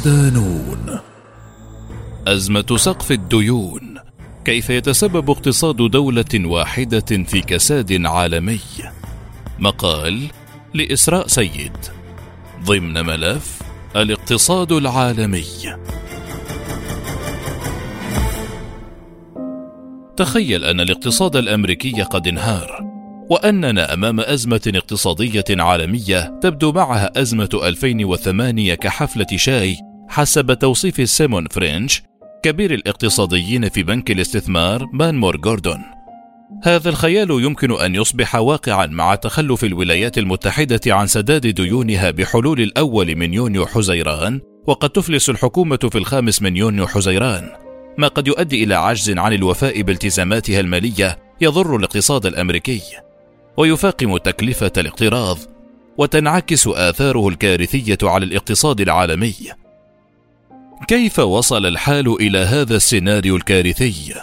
صدانون أزمة سقف الديون. كيف يتسبب اقتصاد دولة واحدة في كساد عالمي؟ مقال لإسراء سيد. ضمن ملف الاقتصاد العالمي. تخيل أن الاقتصاد الأمريكي قد انهار وأننا أمام أزمة اقتصادية عالمية تبدو معها أزمة 2008 كحفلة شاي حسب توصيف سيمون فرينش كبير الاقتصاديين في بنك الاستثمار مانمور جوردون هذا الخيال يمكن أن يصبح واقعا مع تخلف الولايات المتحدة عن سداد ديونها بحلول الأول من يونيو حزيران وقد تفلس الحكومة في الخامس من يونيو حزيران ما قد يؤدي إلى عجز عن الوفاء بالتزاماتها المالية يضر الاقتصاد الأمريكي ويفاقم تكلفة الاقتراض وتنعكس آثاره الكارثية على الاقتصاد العالمي. كيف وصل الحال إلى هذا السيناريو الكارثي؟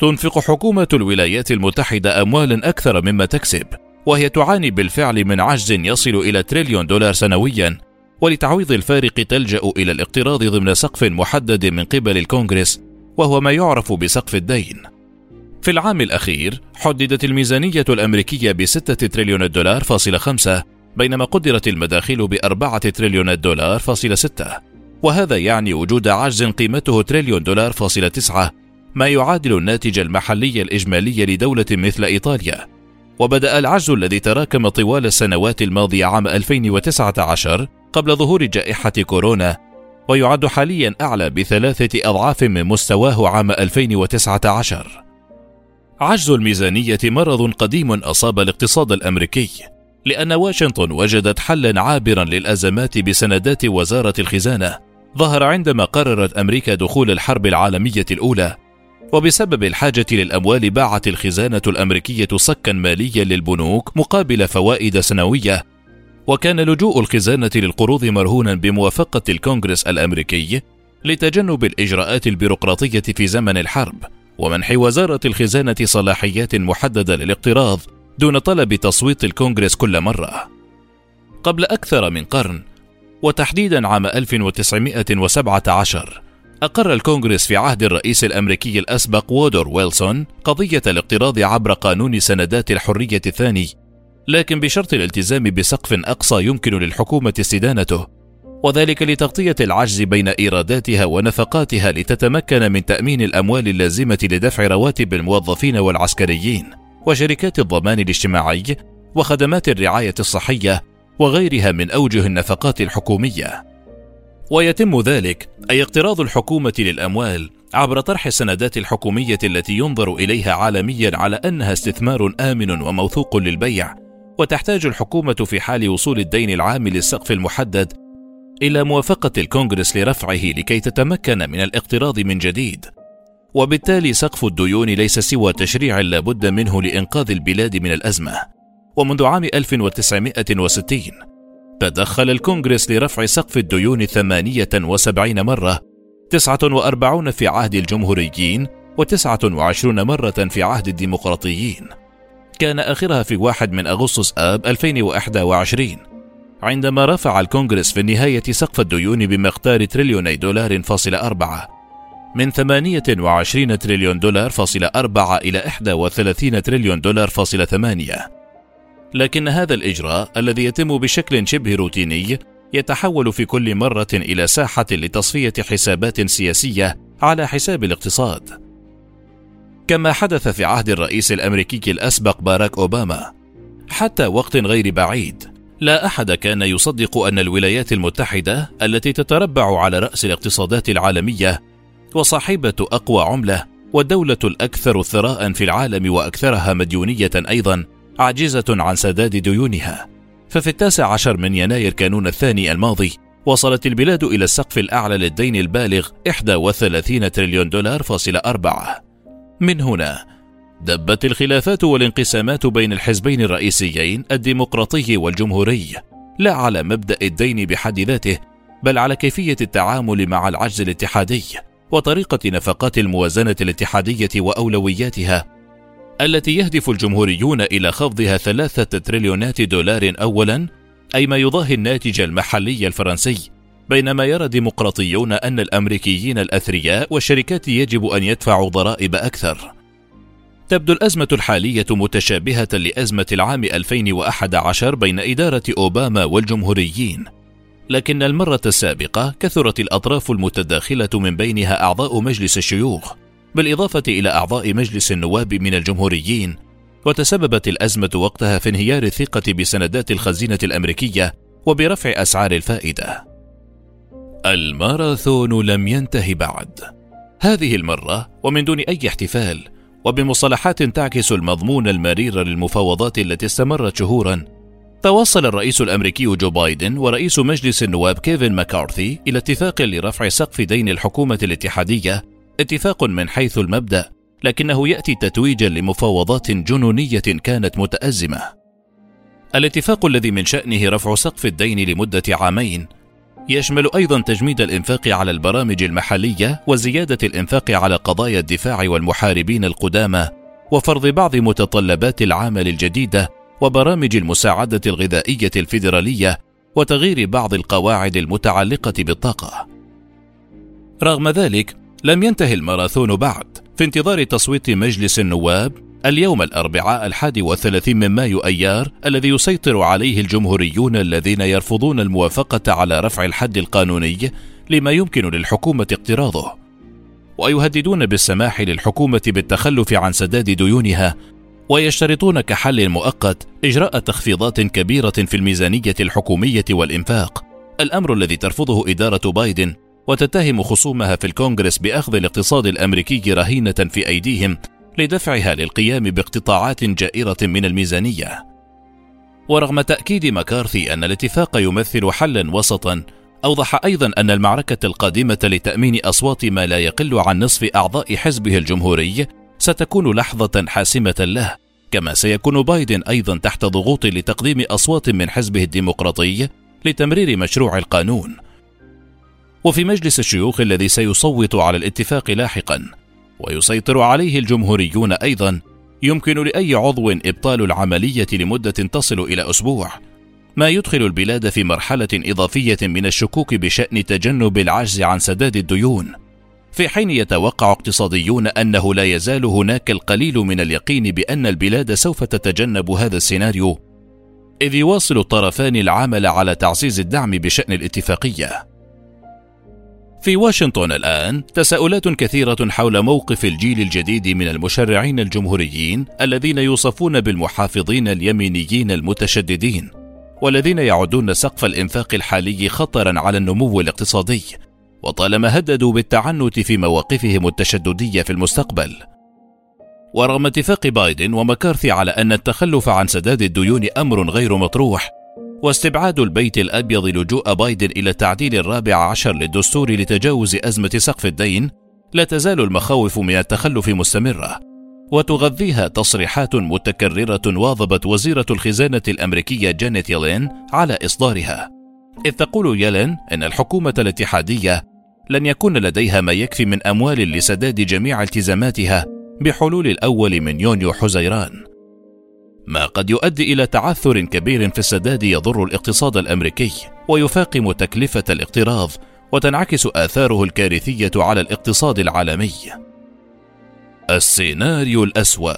تنفق حكومة الولايات المتحدة أموالا أكثر مما تكسب، وهي تعاني بالفعل من عجز يصل إلى تريليون دولار سنويا، ولتعويض الفارق تلجأ إلى الاقتراض ضمن سقف محدد من قبل الكونغرس، وهو ما يعرف بسقف الدين. في العام الأخير حددت الميزانية الأمريكية بستة تريليون دولار فاصلة خمسة بينما قدرت المداخيل بأربعة تريليون دولار فاصلة ستة وهذا يعني وجود عجز قيمته تريليون دولار فاصلة تسعة ما يعادل الناتج المحلي الإجمالي لدولة مثل إيطاليا. وبدأ العجز الذي تراكم طوال السنوات الماضية عام 2019 قبل ظهور جائحة كورونا ويعد حاليا أعلى بثلاثة أضعاف من مستواه عام 2019 عجز الميزانية مرض قديم أصاب الاقتصاد الأمريكي، لأن واشنطن وجدت حلا عابرا للأزمات بسندات وزارة الخزانة، ظهر عندما قررت أمريكا دخول الحرب العالمية الأولى، وبسبب الحاجة للأموال باعت الخزانة الأمريكية صكا ماليا للبنوك مقابل فوائد سنوية، وكان لجوء الخزانة للقروض مرهونا بموافقة الكونغرس الأمريكي لتجنب الإجراءات البيروقراطية في زمن الحرب. ومنح وزارة الخزانة صلاحيات محددة للاقتراض دون طلب تصويت الكونغرس كل مرة. قبل أكثر من قرن، وتحديدا عام 1917 أقر الكونغرس في عهد الرئيس الأمريكي الأسبق وودر ويلسون قضية الاقتراض عبر قانون سندات الحرية الثاني، لكن بشرط الالتزام بسقف أقصى يمكن للحكومة استدانته وذلك لتغطية العجز بين إيراداتها ونفقاتها لتتمكن من تأمين الأموال اللازمة لدفع رواتب الموظفين والعسكريين وشركات الضمان الاجتماعي وخدمات الرعاية الصحية وغيرها من أوجه النفقات الحكومية. ويتم ذلك أي اقتراض الحكومة للأموال عبر طرح السندات الحكومية التي ينظر إليها عالميا على أنها استثمار آمن وموثوق للبيع، وتحتاج الحكومة في حال وصول الدين العام للسقف المحدد إلى موافقة الكونغرس لرفعه لكي تتمكن من الاقتراض من جديد وبالتالي سقف الديون ليس سوى تشريع لابد منه لإنقاذ البلاد من الأزمة ومنذ عام 1960 تدخل الكونغرس لرفع سقف الديون 78 مرة 49 في عهد الجمهوريين و29 مرة في عهد الديمقراطيين. كان آخرها في 1 من أغسطس آب 2021 عندما رفع الكونغرس في النهاية سقف الديون بمقدار تريليوني دولار فاصل أربعة من 28 تريليون دولار فاصل أربعة إلى 31 تريليون دولار فاصل ثمانية. لكن هذا الإجراء الذي يتم بشكل شبه روتيني يتحول في كل مرة إلى ساحة لتصفية حسابات سياسية على حساب الاقتصاد. كما حدث في عهد الرئيس الأمريكي الأسبق باراك أوباما حتى وقت غير بعيد لا أحد كان يصدق أن الولايات المتحدة التي تتربع على رأس الاقتصادات العالمية وصاحبة أقوى عملة والدولة الأكثر ثراء في العالم وأكثرها مديونية أيضا عاجزة عن سداد ديونها. ففي التاسع عشر من يناير كانون الثاني الماضي وصلت البلاد إلى السقف الأعلى للدين البالغ 31 تريليون دولار فاصل أربعة. من هنا دبت الخلافات والانقسامات بين الحزبين الرئيسيين الديمقراطي والجمهوري. لا على مبدأ الدين بحد ذاته بل على كيفية التعامل مع العجز الاتحادي وطريقة نفقات الموازنة الاتحادية وأولوياتها. التي يهدف الجمهوريون إلى خفضها ثلاثة تريليونات دولار اولا أي ما يضاهي الناتج المحلي الفرنسي. بينما يرى الديمقراطيون أن الأمريكيين الأثرياء والشركات يجب أن يدفعوا ضرائب أكثر. تبدو الأزمة الحالية متشابهة لأزمة العام 2011 بين إدارة أوباما والجمهوريين، لكن المرة السابقة كثرت الأطراف المتداخلة من بينها أعضاء مجلس الشيوخ، بالإضافة إلى أعضاء مجلس النواب من الجمهوريين، وتسببت الأزمة وقتها في انهيار الثقة بسندات الخزينة الأمريكية وبرفع أسعار الفائدة. الماراثون لم ينته بعد. هذه المرة ومن دون أي احتفال، وبمصطلحات تعكس المضمون المرير للمفاوضات التي استمرت شهورا توصل الرئيس الأمريكي جو بايدن ورئيس مجلس النواب كيفن ماكارثي إلى اتفاق لرفع سقف دين الحكومة الاتحادية اتفاق من حيث المبدأ لكنه يأتي تتويجا لمفاوضات جنونية كانت متأزمة. الاتفاق الذي من شأنه رفع سقف الدين لمدة عامين يشمل أيضا تجميد الإنفاق على البرامج المحلية وزيادة الإنفاق على قضايا الدفاع والمحاربين القدامى وفرض بعض متطلبات العمل الجديدة وبرامج المساعدة الغذائية الفيدرالية وتغيير بعض القواعد المتعلقة بالطاقة. رغم ذلك لم ينتهي الماراثون بعد. في انتظار تصويت مجلس النواب اليوم الأربعاء الحادي والثلاثين من مايو أيار الذي يسيطر عليه الجمهوريون الذين يرفضون الموافقة على رفع الحد القانوني لما يمكن للحكومة اقتراضه. ويهددون بالسماح للحكومة بالتخلف عن سداد ديونها ويشترطون كحل مؤقت إجراء تخفيضات كبيرة في الميزانية الحكومية والإنفاق. الأمر الذي ترفضه إدارة بايدن وتتهم خصومها في الكونغرس بأخذ الاقتصاد الأمريكي رهينة في أيديهم لدفعها للقيام باقتطاعات جائرة من الميزانية. ورغم تأكيد مكارثي أن الاتفاق يمثل حلا وسطا، أوضح أيضا أن المعركة القادمة لتأمين أصوات ما لا يقل عن نصف أعضاء حزبه الجمهوري ستكون لحظة حاسمة له، كما سيكون بايدن أيضا تحت ضغوط لتقديم أصوات من حزبه الديمقراطي لتمرير مشروع القانون. وفي مجلس الشيوخ الذي سيصوت على الاتفاق لاحقا ويسيطر عليه الجمهوريون أيضا يمكن لأي عضو إبطال العملية لمدة تصل إلى أسبوع. ما يدخل البلاد في مرحلة إضافية من الشكوك بشأن تجنب العجز عن سداد الديون. في حين يتوقع اقتصاديون أنه لا يزال هناك القليل من اليقين بأن البلاد سوف تتجنب هذا السيناريو. إذ يواصل الطرفان العمل على تعزيز الدعم بشأن الاتفاقية. في واشنطن الآن تساؤلات كثيرة حول موقف الجيل الجديد من المشرعين الجمهوريين الذين يوصفون بالمحافظين اليمينيين المتشددين والذين يعدون سقف الإنفاق الحالي خطرا على النمو الاقتصادي وطالما هددوا بالتعنت في مواقفهم التشددية في المستقبل. ورغم اتفاق بايدن ومكارثي على أن التخلف عن سداد الديون أمر غير مطروح واستبعاد البيت الأبيض لجوء بايدن إلى التعديل الرابع عشر للدستور لتجاوز أزمة سقف الدين لا تزال المخاوف من التخلف مستمرة. وتغذيها تصريحات متكررة واظبت وزيرة الخزانة الأمريكية جانيت يلين على إصدارها. إذ تقول يلين إن الحكومة الاتحادية لن يكون لديها ما يكفي من أموال لسداد جميع التزاماتها بحلول الأول من يونيو حزيران. ما قد يؤدي إلى تعثر كبير في السداد يضر الاقتصاد الأمريكي ويفاقم تكلفة الاقتراض وتنعكس آثاره الكارثية على الاقتصاد العالمي. السيناريو الأسوأ.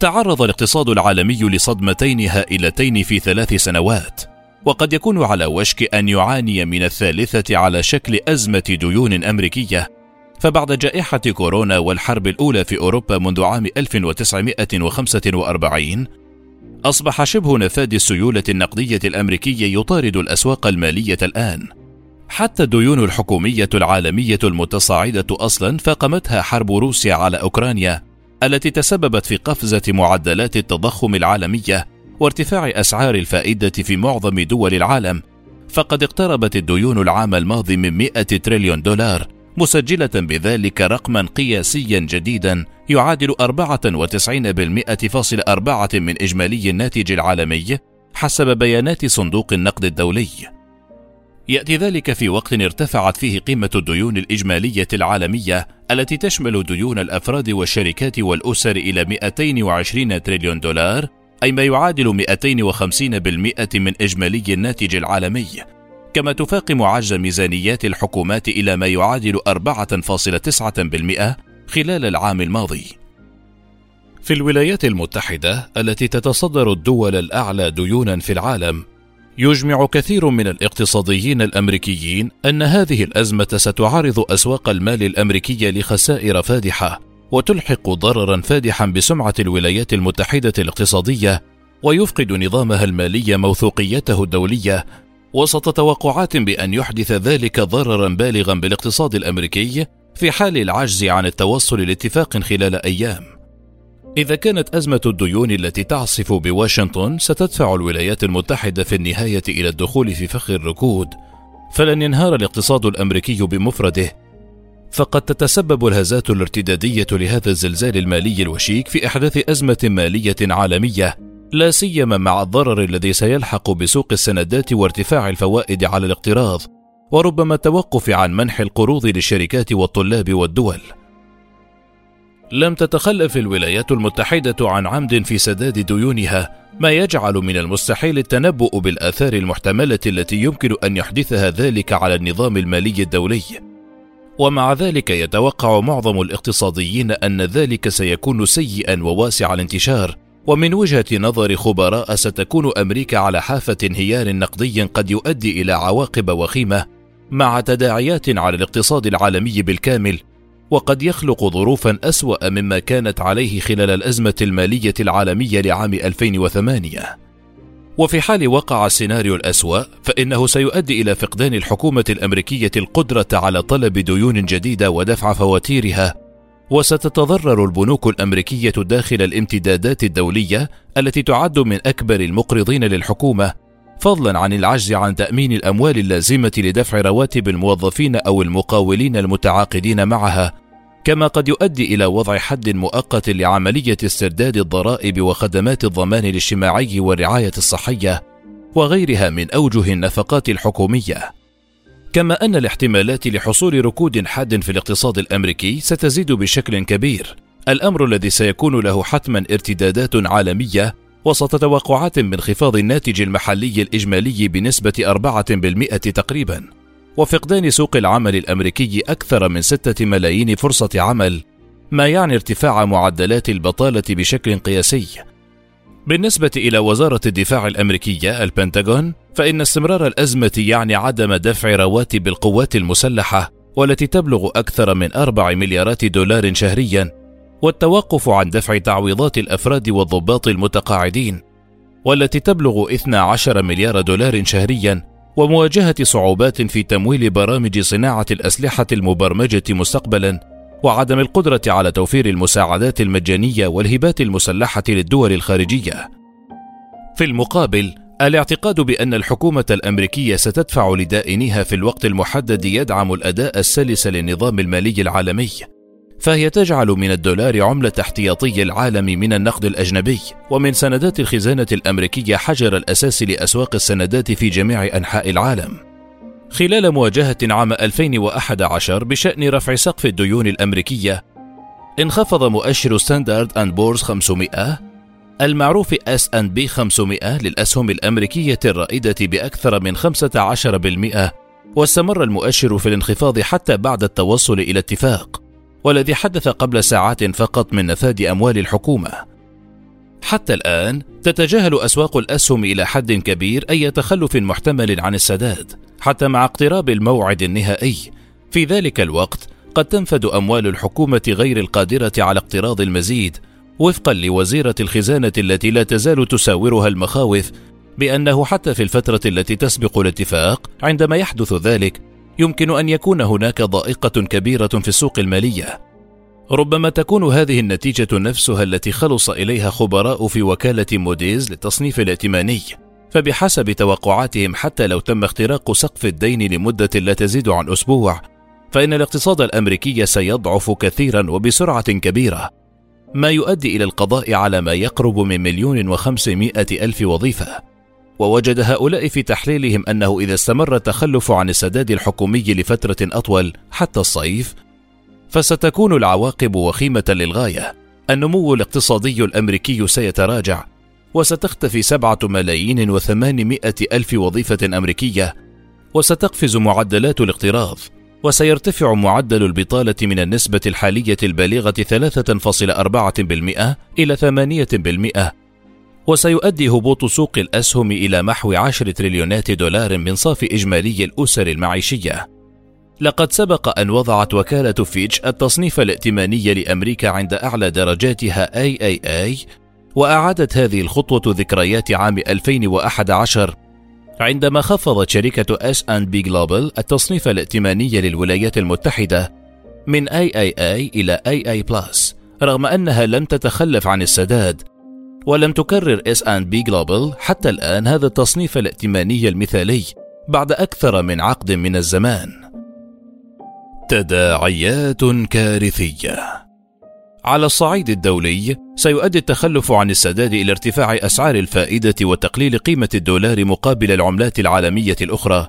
تعرض الاقتصاد العالمي لصدمتين هائلتين في ثلاث سنوات وقد يكون على وشك أن يعاني من الثالثة على شكل أزمة ديون أمريكية فبعد جائحة كورونا والحرب الأولى في أوروبا منذ عام 1945 أصبح شبه نفاذ السيولة النقدية الأمريكية يطارد الأسواق المالية الآن. حتى الديون الحكومية العالمية المتصاعدة أصلا فاقمتها حرب روسيا على أوكرانيا التي تسببت في قفزة معدلات التضخم العالمية وارتفاع أسعار الفائدة في معظم دول العالم. فقد اقتربت الديون العام الماضي من 100 تريليون دولار مسجلة بذلك رقما قياسيا جديدا يعادل 94.4% من إجمالي الناتج العالمي حسب بيانات صندوق النقد الدولي. يأتي ذلك في وقت ارتفعت فيه قيمة الديون الإجمالية العالمية التي تشمل ديون الأفراد والشركات والأسر إلى 220 تريليون دولار أي ما يعادل 250% من إجمالي الناتج العالمي كما تفاقم عجز ميزانيات الحكومات إلى ما يعادل 4.9% خلال العام الماضي. في الولايات المتحدة التي تتصدر الدول الأعلى ديونا في العالم، يجمع كثير من الاقتصاديين الأمريكيين أن هذه الأزمة ستعرض أسواق المال الأمريكية لخسائر فادحة وتلحق ضررا فادحا بسمعة الولايات المتحدة الاقتصادية ويفقد نظامها المالي موثوقيته الدولية وسط توقعات بأن يحدث ذلك ضررا بالغا بالاقتصاد الأمريكي في حال العجز عن التوصل لاتفاق خلال أيام. إذا كانت أزمة الديون التي تعصف بواشنطن ستدفع الولايات المتحدة في النهاية إلى الدخول في فخ الركود، فلن ينهار الاقتصاد الأمريكي بمفرده، فقد تتسبب الهزات الارتدادية لهذا الزلزال المالي الوشيك في إحداث أزمة مالية عالمية، لا سيما مع الضرر الذي سيلحق بسوق السندات وارتفاع الفوائد على الاقتراض، وربما التوقف عن منح القروض للشركات والطلاب والدول. لم تتخلف الولايات المتحدة عن عمد في سداد ديونها، ما يجعل من المستحيل التنبؤ بالآثار المحتملة التي يمكن أن يحدثها ذلك على النظام المالي الدولي. ومع ذلك يتوقع معظم الاقتصاديين أن ذلك سيكون سيئا وواسع الانتشار، ومن وجهة نظر خبراء ستكون أمريكا على حافة انهيار نقدي قد يؤدي إلى عواقب وخيمة، مع تداعيات على الاقتصاد العالمي بالكامل وقد يخلق ظروفا أسوأ مما كانت عليه خلال الأزمة المالية العالمية لعام 2008 وفي حال وقع السيناريو الأسوأ فإنه سيؤدي إلى فقدان الحكومة الأمريكية القدرة على طلب ديون جديدة ودفع فواتيرها وستتضرر البنوك الأمريكية داخل الامتدادات الدولية التي تعد من أكبر المقرضين للحكومة فضلا عن العجز عن تأمين الأموال اللازمة لدفع رواتب الموظفين أو المقاولين المتعاقدين معها، كما قد يؤدي إلى وضع حد مؤقت لعملية استرداد الضرائب وخدمات الضمان الاجتماعي والرعاية الصحية، وغيرها من أوجه النفقات الحكومية. كما أن الاحتمالات لحصول ركود حاد في الاقتصاد الأمريكي ستزيد بشكل كبير، الأمر الذي سيكون له حتما ارتدادات عالمية وسط توقعات بانخفاض الناتج المحلي الإجمالي بنسبة 4% تقريبا. وفقدان سوق العمل الأمريكي أكثر من 6 ملايين فرصة عمل ما يعني ارتفاع معدلات البطالة بشكل قياسي. بالنسبة إلى وزارة الدفاع الأمريكية البنتاغون فإن استمرار الأزمة يعني عدم دفع رواتب القوات المسلحة والتي تبلغ أكثر من أربع مليارات دولار شهريا والتوقف عن دفع تعويضات الأفراد والضباط المتقاعدين والتي تبلغ 12 مليار دولار شهريا ومواجهة صعوبات في تمويل برامج صناعة الأسلحة المبرمجة مستقبلا. وعدم القدرة على توفير المساعدات المجانية والهبات المسلحة للدول الخارجية في المقابل الاعتقاد بأن الحكومة الأمريكية ستدفع لدائنيها في الوقت المحدد يدعم الأداء السلس للنظام المالي العالمي فهي تجعل من الدولار عملة احتياطي العالم من النقد الأجنبي ومن سندات الخزانة الأمريكية حجر الأساس لأسواق السندات في جميع أنحاء العالم. خلال مواجهة عام 2011 بشأن رفع سقف الديون الأمريكية، انخفض مؤشر ستاندرد أند بورز 500 المعروف S&P 500 للأسهم الأمريكية الرائدة بأكثر من 15% واستمر المؤشر في الانخفاض حتى بعد التوصل إلى اتفاق. والذي حدث قبل ساعات فقط من نفاذ أموال الحكومة حتى الآن تتجاهل أسواق الأسهم إلى حد كبير أي تخلف محتمل عن السداد حتى مع اقتراب الموعد النهائي. في ذلك الوقت قد تنفد أموال الحكومة غير القادرة على اقتراض المزيد وفقا لوزيرة الخزانة التي لا تزال تساورها المخاوف بأنه حتى في الفترة التي تسبق الاتفاق عندما يحدث ذلك يمكن أن يكون هناك ضائقة كبيرة في السوق المالية. ربما تكون هذه النتيجة نفسها التي خلص إليها خبراء في وكالة موديز للتصنيف الائتماني. فبحسب توقعاتهم حتى لو تم اختراق سقف الدين لمدة لا تزيد عن أسبوع فإن الاقتصاد الأمريكي سيضعف كثيرا وبسرعة كبيرة ما يؤدي إلى القضاء على ما يقرب من مليون وخمسمائة ألف وظيفة. ووجد هؤلاء في تحليلهم أنه إذا استمر التخلف عن السداد الحكومي لفترة أطول حتى الصيف فستكون العواقب وخيمة للغاية. النمو الاقتصادي الأمريكي سيتراجع وستختفي سبعة ملايين وثمانمائة ألف وظيفة أمريكية وستقفز معدلات الاقتراض وسيرتفع معدل البطالة من النسبة الحالية البالغة 3.4% إلى 8% وسيؤدي هبوط سوق الأسهم إلى محو 10 تريليونات دولار من صافي إجمالي الأسر المعيشية. لقد سبق أن وضعت وكالة فيتش التصنيف الائتماني لأمريكا عند أعلى درجاتها AAA وأعادت هذه الخطوة ذكريات عام 2011 عندما خفضت شركة S&P Global التصنيف الائتماني للولايات المتحدة من AAA إلى AA+, رغم أنها لم تتخلف عن السداد ولم تكرر S&P Global حتى الآن هذا التصنيف الائتماني المثالي بعد أكثر من عقد من الزمان. تداعيات كارثية. على الصعيد الدولي سيؤدي التخلف عن السداد إلى ارتفاع أسعار الفائدة وتقليل قيمة الدولار مقابل العملات العالمية الأخرى.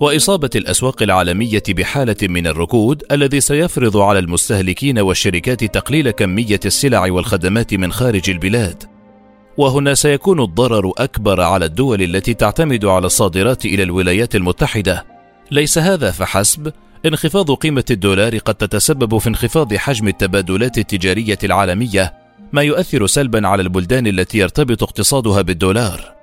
وإصابة الأسواق العالمية بحالة من الركود الذي سيفرض على المستهلكين والشركات تقليل كمية السلع والخدمات من خارج البلاد. وهنا سيكون الضرر أكبر على الدول التي تعتمد على الصادرات إلى الولايات المتحدة. ليس هذا فحسب انخفاض قيمة الدولار قد تتسبب في انخفاض حجم التبادلات التجارية العالمية، ما يؤثر سلبا على البلدان التي يرتبط اقتصادها بالدولار.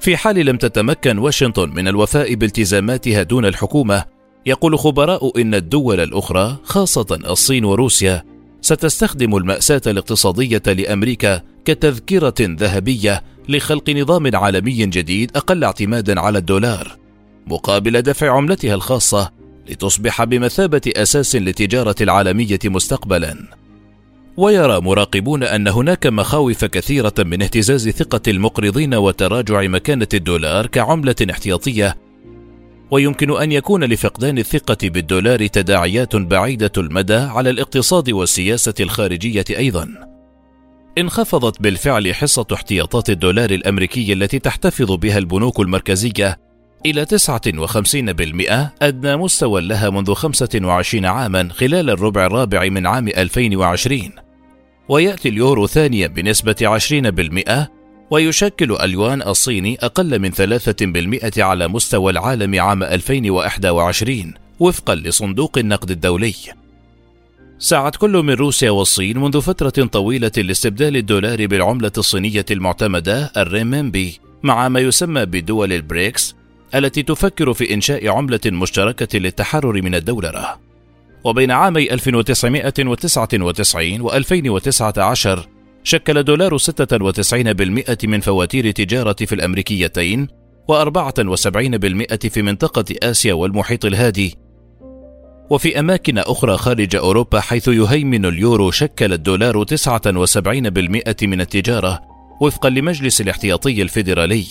في حال لم تتمكن واشنطن من الوفاء بالتزاماتها دون الحكومة، يقول خبراء إن الدول الأخرى خاصة الصين وروسيا ستستخدم المأساة الاقتصادية لأمريكا كتذكرة ذهبية لخلق نظام عالمي جديد أقل اعتمادا على الدولار، مقابل دفع عملتها الخاصة لتصبح بمثابة أساس للتجارة العالمية مستقبلا. ويرى مراقبون أن هناك مخاوف كثيرة من اهتزاز ثقة المقرضين وتراجع مكانة الدولار كعملة احتياطية ويمكن أن يكون لفقدان الثقة بالدولار تداعيات بعيدة المدى على الاقتصاد والسياسة الخارجية أيضا. انخفضت بالفعل حصة احتياطات الدولار الأمريكي التي تحتفظ بها البنوك المركزية إلى 59% أدنى مستوى لها منذ 25 عاما خلال الربع الرابع من عام 2020 ويأتي اليورو ثانيا بنسبة 20% ويشكل اليوان الصيني أقل من 3% على مستوى العالم عام 2021 وفقا لصندوق النقد الدولي. سعت كل من روسيا والصين منذ فترة طويلة لاستبدال الدولار بالعملة الصينية المعتمدة الريمنبي مع ما يسمى بدول البريكس التي تفكر في إنشاء عملة مشتركة للتحرر من الدولرة. وبين عامي 1999 و 2019 شكل دولار 96% من فواتير التجارة في الأمريكيتين و74% في منطقة آسيا والمحيط الهادي. وفي أماكن أخرى خارج أوروبا حيث يهيمن اليورو شكل الدولار 79% من التجارة وفقا لمجلس الاحتياطي الفيدرالي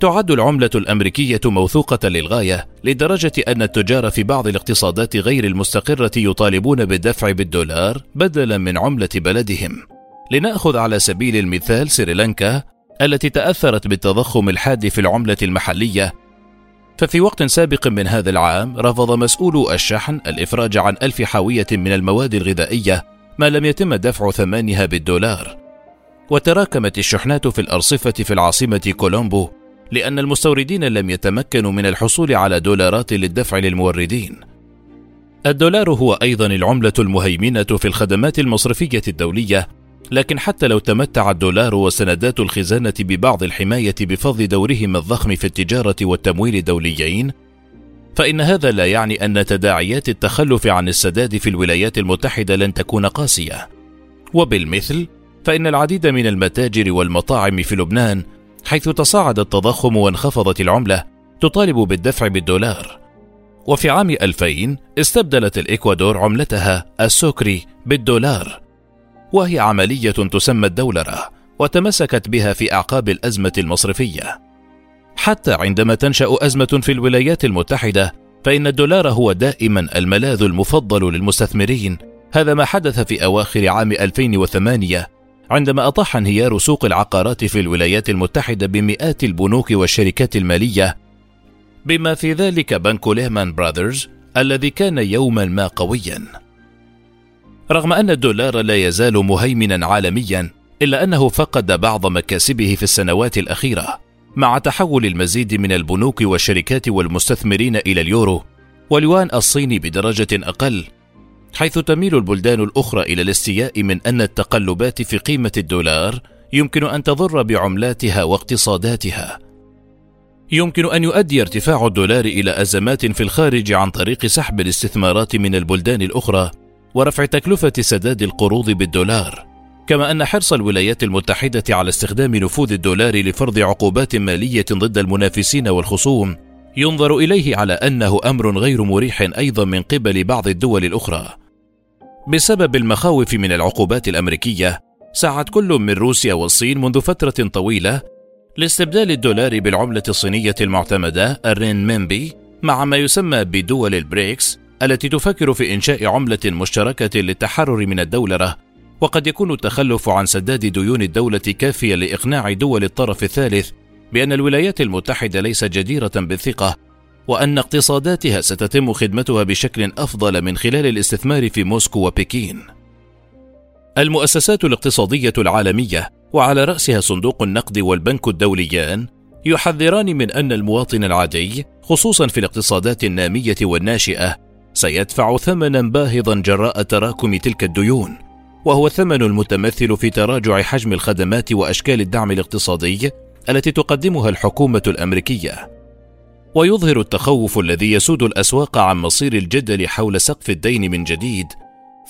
تعد العملة الأمريكية موثوقة للغاية لدرجة أن التجار في بعض الاقتصادات غير المستقرة يطالبون بالدفع بالدولار بدلا من عملة بلدهم. لنأخذ على سبيل المثال سريلانكا التي تأثرت بالتضخم الحاد في العملة المحلية ففي وقت سابق من هذا العام رفض مسؤولو الشحن الإفراج عن ألف حاوية من المواد الغذائية ما لم يتم دفع ثمانها بالدولار وتراكمت الشحنات في الأرصفة في العاصمة كولومبو لأن المستوردين لم يتمكنوا من الحصول على دولارات للدفع للموردين. الدولار هو أيضا العملة المهيمنة في الخدمات المصرفية الدولية، لكن حتى لو تمتع الدولار وسندات الخزانة ببعض الحماية بفضل دورهما الضخم في التجارة والتمويل الدوليين، فإن هذا لا يعني أن تداعيات التخلف عن السداد في الولايات المتحدة لن تكون قاسية. وبالمثل، فإن العديد من المتاجر والمطاعم في لبنان حيث تصاعد التضخم وانخفضت العملة تطالب بالدفع بالدولار. وفي عام 2000 استبدلت الإكوادور عملتها السوكري بالدولار. وهي عملية تسمى الدولرة وتمسكت بها في أعقاب الأزمة المصرفية. حتى عندما تنشأ أزمة في الولايات المتحدة فإن الدولار هو دائما الملاذ المفضل للمستثمرين. هذا ما حدث في أواخر عام 2008 عندما أطاح انهيار سوق العقارات في الولايات المتحدة بمئات البنوك والشركات المالية بما في ذلك بنك ليمان براذرز الذي كان يوما ما قويا. رغم أن الدولار لا يزال مهيمنا عالميا إلا أنه فقد بعض مكاسبه في السنوات الأخيرة مع تحول المزيد من البنوك والشركات والمستثمرين إلى اليورو واليوان الصيني بدرجة أقل. حيث تميل البلدان الأخرى إلى الاستياء من أن التقلبات في قيمة الدولار يمكن أن تضر بعملاتها واقتصاداتها. يمكن أن يؤدي ارتفاع الدولار إلى أزمات في الخارج عن طريق سحب الاستثمارات من البلدان الأخرى ورفع تكلفة سداد القروض بالدولار. كما أن حرص الولايات المتحدة على استخدام نفوذ الدولار لفرض عقوبات مالية ضد المنافسين والخصوم ينظر إليه على أنه أمر غير مريح أيضا من قبل بعض الدول الأخرى. بسبب المخاوف من العقوبات الأمريكية سعت كل من روسيا والصين منذ فترة طويلة لاستبدال الدولار بالعملة الصينية المعتمدة الرينمينبي مع ما يسمى بدول البريكس التي تفكر في إنشاء عملة مشتركة للتحرر من الدولره وقد يكون التخلف عن سداد ديون الدولة كافيا لإقناع دول الطرف الثالث بأن الولايات المتحدة ليست جديرة بالثقة وأن اقتصاداتها ستتم خدمتها بشكل أفضل من خلال الاستثمار في موسكو وبكين. المؤسسات الاقتصادية العالمية وعلى رأسها صندوق النقد والبنك الدوليان يحذران من أن المواطن العادي خصوصا في الاقتصادات النامية والناشئة سيدفع ثمنا باهظا جراء تراكم تلك الديون وهو الثمن المتمثل في تراجع حجم الخدمات وأشكال الدعم الاقتصادي التي تقدمها الحكومة الأمريكية. ويظهر التخوف الذي يسود الأسواق عن مصير الجدل حول سقف الدين من جديد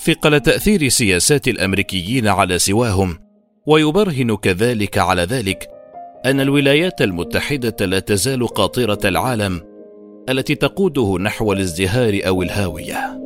ثقل تأثير سياسات الأمريكيين على سواهم ويبرهن كذلك على ذلك أن الولايات المتحدة لا تزال قاطرة العالم التي تقوده نحو الازدهار أو الهاوية.